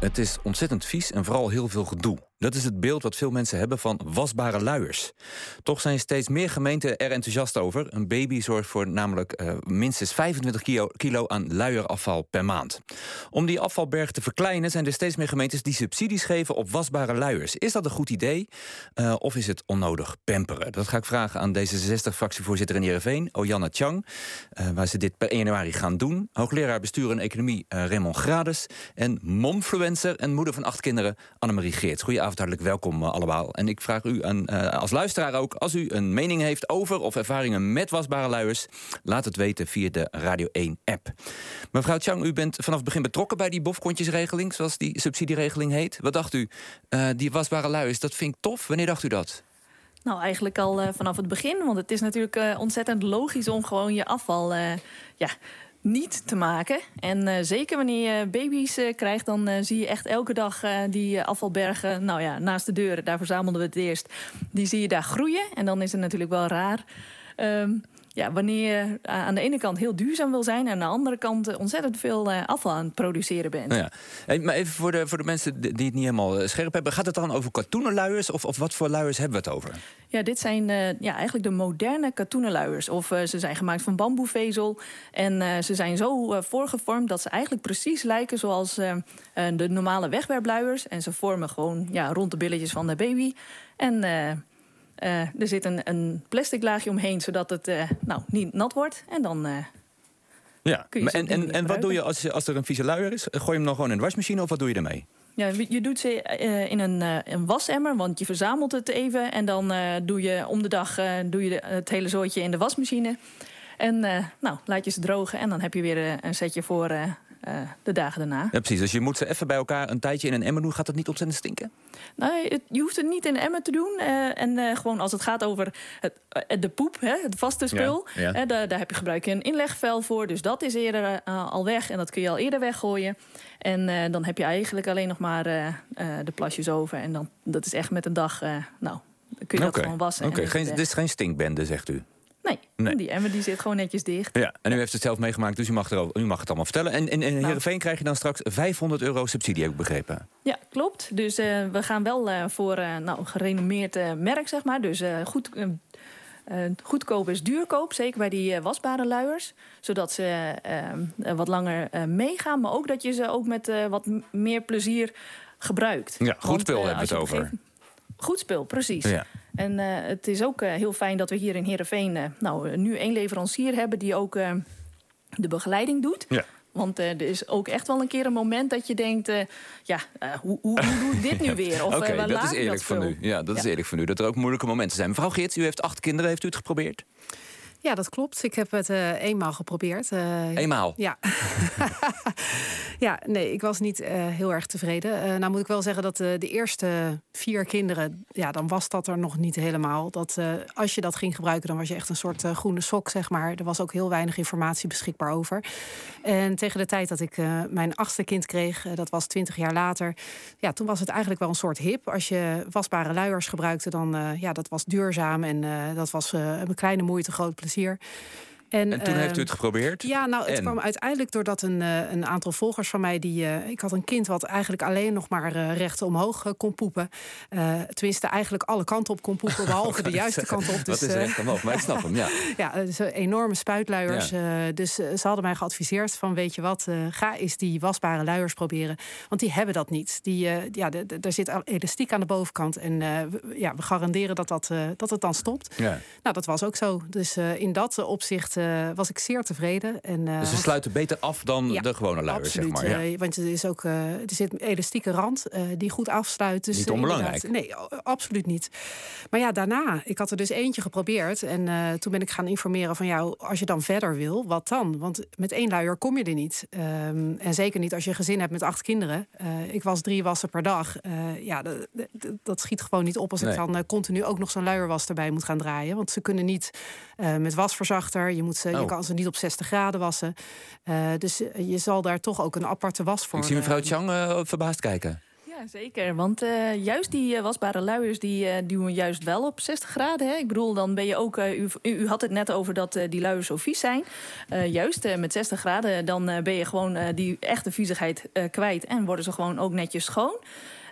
Het is ontzettend vies en vooral heel veel gedoe. Dat is het beeld wat veel mensen hebben van wasbare luiers. Toch zijn steeds meer gemeenten er enthousiast over. Een baby zorgt voor namelijk uh, minstens 25 kilo, kilo, aan luierafval per maand. Om die afvalberg te verkleinen zijn er steeds meer gemeentes die subsidies geven op wasbare luiers. Is dat een goed idee uh, of is het onnodig pamperen? Dat ga ik vragen aan D66-fractievoorzitter in Jereveen, Ojanna Chang. Uh, waar ze dit per 1 januari gaan doen. Hoogleraar bestuur en economie Raymond Grades. En momfluencer en moeder van acht kinderen Annemarie Geert. Goedenavond hartelijk welkom uh, allemaal. En ik vraag u aan, uh, als luisteraar ook, als u een mening heeft over of ervaringen met wasbare luiers, laat het weten via de Radio 1-app. Mevrouw Chang, u bent vanaf het begin betrokken bij die bofkontjesregeling, zoals die subsidieregeling heet. Wat dacht u? Uh, die wasbare luiers, dat vind ik tof. Wanneer dacht u dat? Nou, eigenlijk al vanaf het begin. Want het is natuurlijk ontzettend logisch om gewoon je afval ja, niet te maken. En uh, zeker wanneer je baby's uh, krijgt, dan uh, zie je echt elke dag die afvalbergen. Nou ja, naast de deuren, daar verzamelden we het eerst. Die zie je daar groeien. En dan is het natuurlijk wel raar. Um, ja, wanneer je aan de ene kant heel duurzaam wil zijn... en aan de andere kant ontzettend veel afval aan het produceren bent. Nou ja. Hey, maar even voor de, voor de mensen die het niet helemaal scherp hebben... gaat het dan over katoenen luiers of, of wat voor luiers hebben we het over? Ja, dit zijn uh, ja, eigenlijk de moderne katoenen luiers. Of uh, ze zijn gemaakt van bamboevezel. En uh, ze zijn zo voorgevormd dat ze eigenlijk precies lijken... zoals de normale wegwerpluiers. En ze vormen gewoon ja, rond de billetjes van de baby. En... Uh, er zit een, een, plastic laagje omheen, zodat het uh, nou, niet nat wordt. En dan uh, ja. kun je En, en, en wat doe je als, als er een vieze luier is? Gooi je hem dan gewoon in de wasmachine of wat doe je ermee? Ja, je doet ze in een, een wasemmer, want je verzamelt het even. En dan doe je om de dag doe je het hele zooitje in de wasmachine. En nou, laat je ze drogen en dan heb je weer een setje voor uh, de dagen daarna. Ja, precies. Dus je moet ze even bij elkaar een tijdje in een emmer doen. Gaat dat niet ontzettend stinken? Nee, het, je hoeft het niet in een emmer te doen. Uh, en uh, gewoon als het gaat over het, de poep, hè, het vaste spul... Ja, ja. daar, daar heb je gebruik je een inlegvel voor. Dus dat is eerder al weg en dat kun je al eerder weggooien. En dan heb je eigenlijk alleen nog maar de plasjes over. En dan, dat is echt met een dag... nou, kun je dat gewoon wassen. Oké, okay. dit is geen stinkbende, zegt u? Nee, die emmer die zit gewoon netjes dicht. Ja, en u heeft het zelf meegemaakt, dus u mag, erover, u mag het allemaal vertellen. En in, in nou. Heerenveen krijg je dan straks 500 euro subsidie, heb ik begrepen. Ja, klopt. Dus uh, we gaan wel uh, voor uh, nou, een gerenommeerd merk, zeg maar. Dus goed, goedkoop is duurkoop, zeker bij die wasbare luiers. Zodat ze wat langer meegaan, maar ook dat je ze ook met wat meer plezier gebruikt. Ja, goed spul hebben we het over. Goed spul, precies. Ja. En uh, het is ook uh, heel fijn dat we hier in Heerenveen... Uh, nou, nu één leverancier hebben die ook de begeleiding doet. Ja. Want er is ook echt wel een keer een moment dat je denkt... ja, hoe, hoe, hoe, doe ik dit nu weer? Oké, okay, dat is eerlijk van u. Ja, dat ja. is eerlijk van u. Dat er ook moeilijke momenten zijn. Mevrouw Geerts, u heeft acht kinderen. Heeft u het geprobeerd? Ja, dat klopt. Ik heb het uh, eenmaal geprobeerd. Uh, eenmaal? Ja. ja, nee, ik was niet uh, heel erg tevreden. nou moet ik wel zeggen dat de eerste vier kinderen... ja, dan was dat er nog niet helemaal. Dat, als je dat ging gebruiken, dan was je echt een soort groene sok, zeg maar. Er was ook heel weinig informatie beschikbaar over. En tegen de tijd dat ik mijn achtste kind kreeg, dat was twintig jaar later... ja, toen was het eigenlijk wel een soort hip. Als je wasbare luiers gebruikte, dan ja, dat was duurzaam... en dat was een kleine moeite, groot plezier plezier. En, en, toen heeft u het ehm, geprobeerd? Ja, nou, het kwam uiteindelijk doordat een, uh, een aantal volgers van mij... die uh, ik had een kind wat eigenlijk alleen nog maar uh, recht omhoog kon poepen. tenminste, eigenlijk alle kanten op kon poepen, behalve de juiste kant op. Dus, Wat is recht omhoog? Maar ik snap hem, ja. ja, dus enorme spuitluiers. Ja. dus ze hadden mij geadviseerd van, weet je wat... ga eens die wasbare luiers proberen. Want die hebben dat niet. Die, ja, daar zit elastiek aan de bovenkant. En ja, we garanderen dat, dat, dat het dan stopt. Ja. Nou, dat was ook zo. Dus in dat opzicht uh, was ik zeer tevreden. En, uh, dus ze sluiten beter af dan de gewone luiers, zeg maar. Ja. Uh, want er, is ook, er zit een elastieke rand die goed afsluit. Dus, niet onbelangrijk. Nee, absoluut niet. Maar ja, daarna, ik had er dus eentje geprobeerd. En toen ben ik gaan informeren van jou, als je dan verder wil, wat dan? Want met één luier kom je er niet. Um, en zeker niet als je een gezin hebt met acht kinderen. ik was drie wassen per dag. ja, dat schiet gewoon niet op als nee. ik dan continu ook nog zo'n luierwas erbij moet gaan draaien. Want ze kunnen niet met wasverzachter. Je moet moet je oh. kan ze niet op 60 graden wassen. Uh, dus je zal daar toch ook een aparte was voor. Ik zie mevrouw Chang uh, verbaasd kijken. Ja, Ja, zeker. Want uh, juist die uh, wasbare luiers die uh, duwen juist wel op 60 graden. Hè? Ik bedoel, dan ben je ook. U, u, had het net over dat die luiers zo vies zijn. juist met 60 graden, dan ben je gewoon die echte viezigheid kwijt. En worden ze gewoon ook netjes schoon.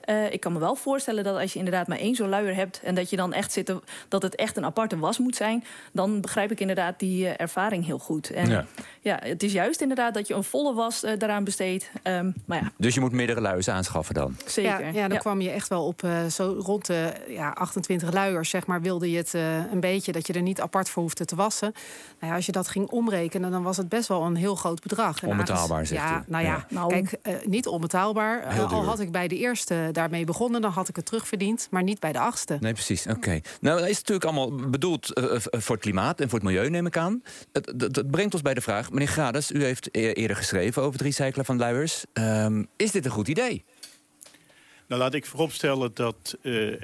Uh, ik kan me wel voorstellen dat als je inderdaad maar één zo'n luier hebt... en dat je dan echt zit, dat het echt een aparte was moet zijn... dan begrijp ik inderdaad die uh, ervaring heel goed. En ja. ja. het is juist inderdaad dat je een volle was uh, daaraan besteedt. Um, maar ja. Dus je moet meerdere luiers aanschaffen dan? Zeker. Ja, ja dan kwam je echt wel op zo rond de ja, 28 luiers, zeg maar... wilde je het een beetje, dat je er niet apart voor hoefde te wassen. Nou ja, als je dat ging omrekenen, dan was het best wel een heel groot bedrag. Onbetaalbaar, zegt ja, Nou ja, nou, kijk, niet onbetaalbaar. al had ik bij de eerste daarmee begonnen, dan had ik het terugverdiend, maar niet bij de achtste. Nee, precies. Oké. Nou, dat is natuurlijk allemaal bedoeld uh, voor het klimaat en voor het milieu, neem ik aan. Dat, brengt ons bij de vraag, meneer Grades, u heeft e-, eerder geschreven over het recyclen van luiers. Um, is dit een goed idee? Nou, laat ik vooropstellen dat uh,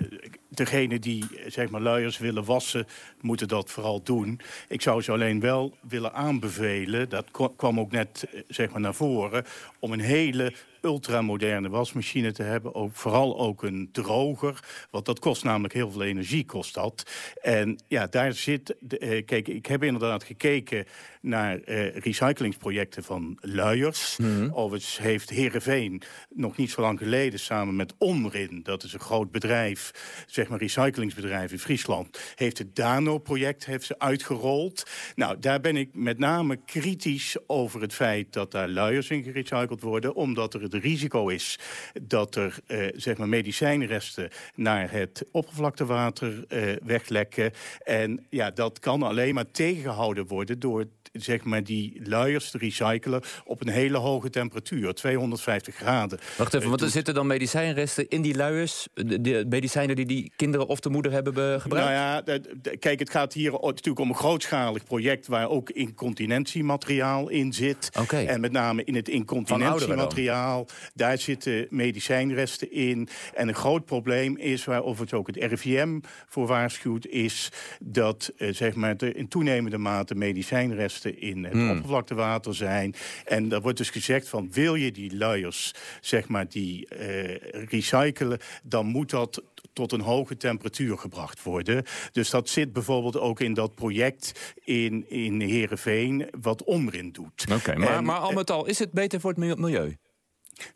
degenen die zeg maar, luiers willen wassen... moeten dat vooral doen. Ik zou ze alleen wel willen aanbevelen... dat kwam ook net zeg maar, naar voren... om een hele ultramoderne wasmachine te hebben. Ook, vooral ook een droger. Want dat kost namelijk heel veel energie, kost dat. En ja, daar zit... Eh, kijk, ik heb inderdaad gekeken naar uh, recyclingsprojecten van luiers. Mm Overigens heeft Heerenveen nog niet zo lang geleden samen met Omrin... dat is een groot bedrijf, zeg maar recyclingsbedrijf in Friesland... heeft het Dano-project heeft ze uitgerold. Nou, daar ben ik met name kritisch over het feit dat daar luiers in gerecycled worden... omdat er risico is dat er uh, zeg maar medicijnresten naar het oppervlaktewater uh, weglekken. En ja, dat kan alleen maar tegengehouden worden door zeg maar, die luiers te recyclen op een hele hoge temperatuur, 250 graden. Wacht even, want er zitten dan medicijnresten in die luiers? De, medicijnen die die kinderen of de moeder hebben gebruikt? Nou ja, kijk, het gaat hier natuurlijk om een grootschalig project... waar ook incontinentiemateriaal in zit. Okay. En met name in het incontinentiemateriaal, daar zitten medicijnresten in. En een groot probleem is, waarover het ook het RIVM voor waarschuwt... is dat eh, zeg maar, er in toenemende mate medicijnresten in het hmm. oppervlaktewater zijn. En daar wordt dus gezegd van wil je die luiers, zeg maar, die uh, recyclen, dan moet dat tot een hoge temperatuur gebracht worden. Dus dat zit bijvoorbeeld ook in dat project in, in Heerenveen... wat Omrin doet. Oké, maar, maar al met al, is het beter voor het milieu?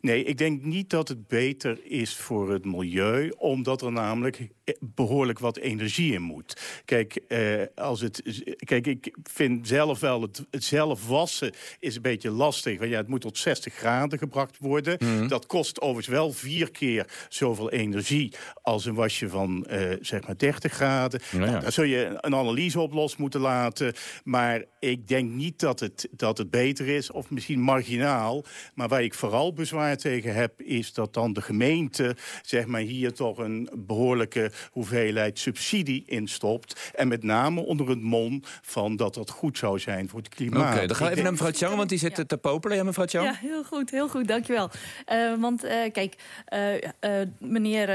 Nee, ik denk niet dat het beter is voor het milieu... omdat er namelijk behoorlijk wat energie in moet. Kijk, eh, als het, kijk ik vind zelf wel... Het, het, zelf wassen is een beetje lastig. Want ja, het moet tot 60 graden gebracht worden. Mhm. Dat kost overigens wel vier keer zoveel energie... als een wasje van uh, zeg maar 30 graden. Nou, daar zul je een analyse op los moeten laten. Maar ik denk niet dat het, dat het beter is, of misschien marginaal. Maar waar ik vooral bezwaar tegen heb... is dat dan de gemeente zeg maar, hier toch een behoorlijke hoeveelheid subsidie instopt. En met name onder het mom van dat dat goed zou zijn voor het klimaat. Oké, dan gaan we even naar mevrouw Chang, want die zit ja. te popelen. Ja, mevrouw Chang? Ja, heel goed, heel goed, dankjewel. Uh, want uh, kijk, uh, meneer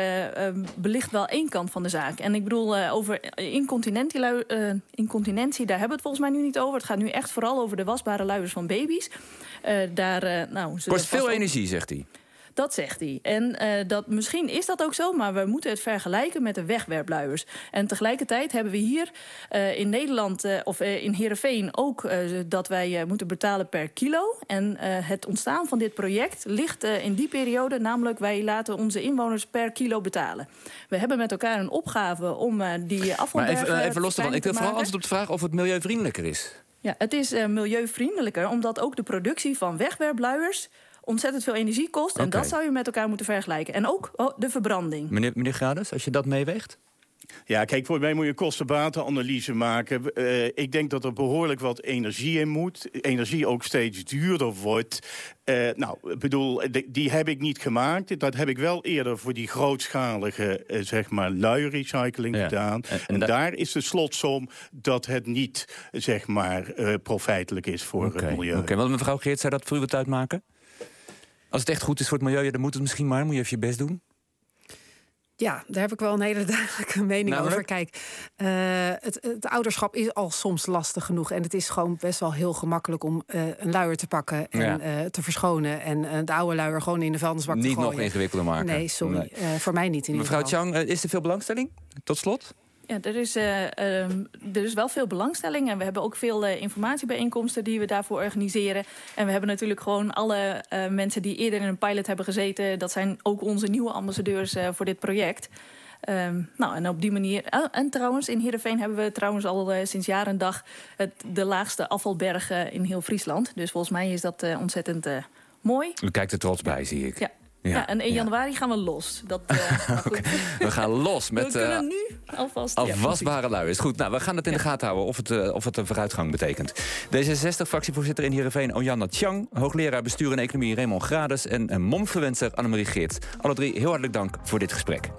belicht wel één kant van de zaak. En ik bedoel, over incontinentie, incontinentie, daar hebben we het volgens mij nu niet over. Het gaat nu echt vooral over de wasbare luiers van baby's. daar, nou, Kost veel energie, zegt hij. Dat zegt hij. En uh, dat, misschien is dat ook zo, maar we moeten het vergelijken met de wegwerpluiers. En tegelijkertijd hebben we hier uh, in Nederland uh, of in Heerenveen ook dat wij moeten betalen per kilo. En het ontstaan van dit project ligt in die periode, namelijk wij laten onze inwoners per kilo betalen. We hebben met elkaar een opgave om die afvalbergen Maar even, even los ervan, ik wil vooral antwoord op de vraag of het milieuvriendelijker is. Ja, het is milieuvriendelijker, omdat ook de productie van wegwerpluiers ontzettend veel energie kost. En dat zou je met elkaar moeten vergelijken. En ook oh, de verbranding. Meneer, meneer Grades, als je dat meeweegt? Ja, kijk, voor mij moet je kostenbatenanalyse maken. Uh, ik denk dat er behoorlijk wat energie in moet. Energie ook steeds duurder wordt. Uh, nou, bedoel, die heb ik niet gemaakt. Dat heb ik wel eerder voor die grootschalige, uh, zeg maar, luirecycling ja. gedaan. En, en, en daar is de slotsom dat het niet, zeg maar, profijtelijk is voor okay. het milieu. Oké, okay. want mevrouw Geert, zou dat voor u wat uitmaken? Als het echt goed is voor het milieu, dan moet het misschien maar. Moet je even je best doen. Ja, daar heb ik wel een hele duidelijke mening Namelijk? over. Kijk, uh, het, het, ouderschap is al soms lastig genoeg. En het is gewoon best wel heel gemakkelijk om uh, een luier te pakken en Ja. uh, te verschonen. En de oude luier gewoon in de vuilnisbak te Niet gooien. nog ingewikkelder maken. Nee, sorry. Nee. Eh, voor mij niet in ieder Mevrouw geval. Chang, eh, is er veel belangstelling? Tot slot? Ja, er is, eh, ehm, er is wel veel belangstelling en we hebben ook veel eh, informatiebijeenkomsten die we daarvoor organiseren. En we hebben natuurlijk gewoon alle eh, mensen die eerder in een pilot hebben gezeten. Dat zijn ook onze nieuwe ambassadeurs voor dit project. Ehm, nou, en op die manier. oh, en trouwens, in Heerenveen hebben we trouwens al eh, sinds jaar en dag het, de laagste afvalberg in heel Friesland. Dus volgens mij is dat ontzettend mooi. U kijkt er trots bij, zie ik. Ja. Ja, en in ja. januari gaan we los. Dat. We gaan los we met kunnen eh, nu alvast... afwasbare luiers. Goed, nou, we gaan het in de gaten houden of het, eh, of het een vooruitgang betekent. D66-fractievoorzitter in Heerenveen, Ojanna Chang. Hoogleraar bestuur en economie Raymond Grades. En een momfluencer Annemarie Geert. Alle drie heel hartelijk dank voor dit gesprek.